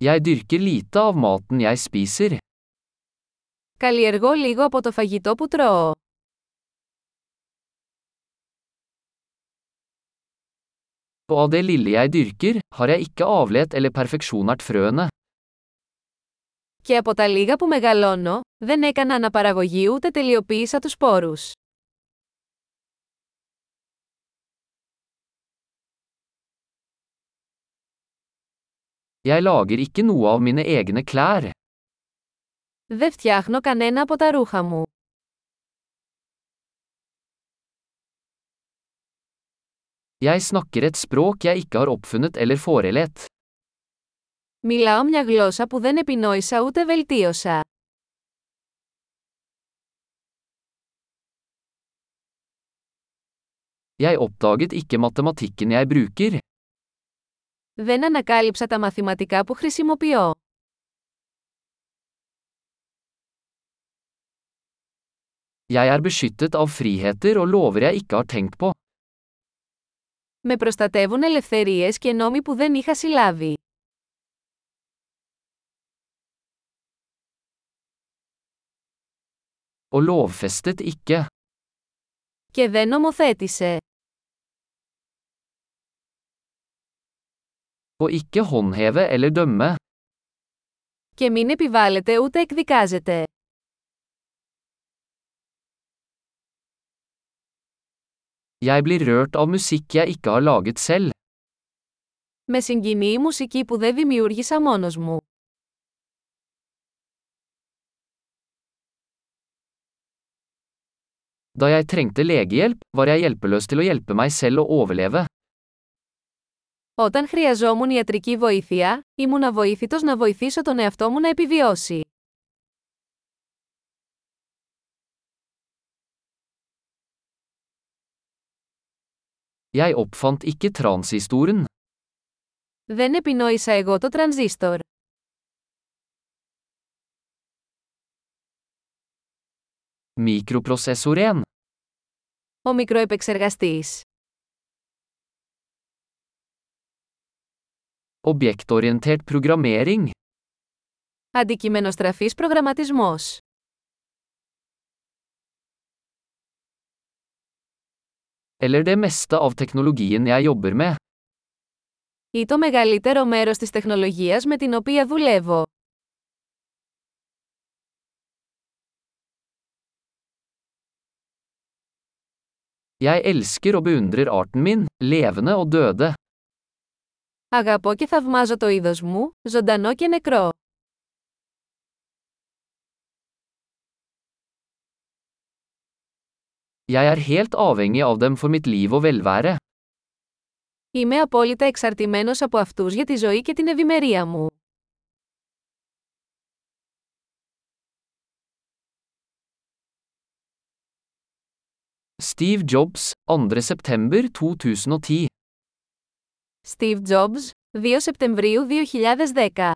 Jeg dyrker lite av maten jeg spiser. Καλλιεργώ λίγο από το φαγητό που τρώω. Og av det lille jeg dyrker, har jeg ikke avlet eller perfeksjonert frøene. Και από τα λίγα που μεγαλώνω, δεν έκανα αναπαραγωγή ούτε τελειοποίησα τους σπόρους. Jeg lager ikke noe av mine egne klær. Δεν φτιάχνω κανένα από τα ρούχα μου. Jeg snakker et språk jeg ikke har oppfunnet eller forelet. Μιλάω μια γλώσσα που δεν επινόησα ούτε βελτίωσα. Jeg oppdaget ikke matematikken jeg bruker. Δεν ανακάλυψα τα μαθηματικά που χρησιμοποιώ. Jeg er beskyttet av friheter og lover jeg ikke har tenkt på. Με προστατεύουν ελευθερίες και νόμοι που δεν είχα συλλάβει. Og lovfestet ikke. Και δεν νομοθέτησε. Og ikke håndheve eller dømme. Και μην επιβάλλεται ούτε εκδικάζεται. Jeg blir rørt av musikk jeg ikke har laget selv. Με συγκινεί η μουσική που δεν δημιούργησα μόνος μου. Da jeg trengte legehjelp, var jeg hjelpeløs til å hjelpe meg selv å overleve. Όταν χρειαζόμουν ιατρική βοήθεια, ήμουν αβοήθητος να βοηθήσω τον εαυτό μου να επιβιώσει. Jeg oppfant ikke transistoren. Δεν επινόησα εγώ το τρανζίστορ. Mikroprosessoren. Ο μικροεπεξεργαστής. Objektorientert programmering. Αντικειμενοστραφής προγραμματισμός. Eller det meste av teknologien jeg jobber med. Ή το μεγαλύτερο μέρος της τεχνολογίας με την οποία δουλεύω. Jeg elsker og beundrer arten min, levende og døde. Αγαπώ και θαυμάζω το είδος μου, ζωντανό και νεκρό. Jeg er helt avhengig av dem for mitt liv og velvære. Είμαι απόλυτα εξαρτημένος από αυτούς για τη ζωή και την ευημερία μου. Steve Jobs, 2. september 2010. Steve Jobs, 2 Σεπτεμβρίου 2010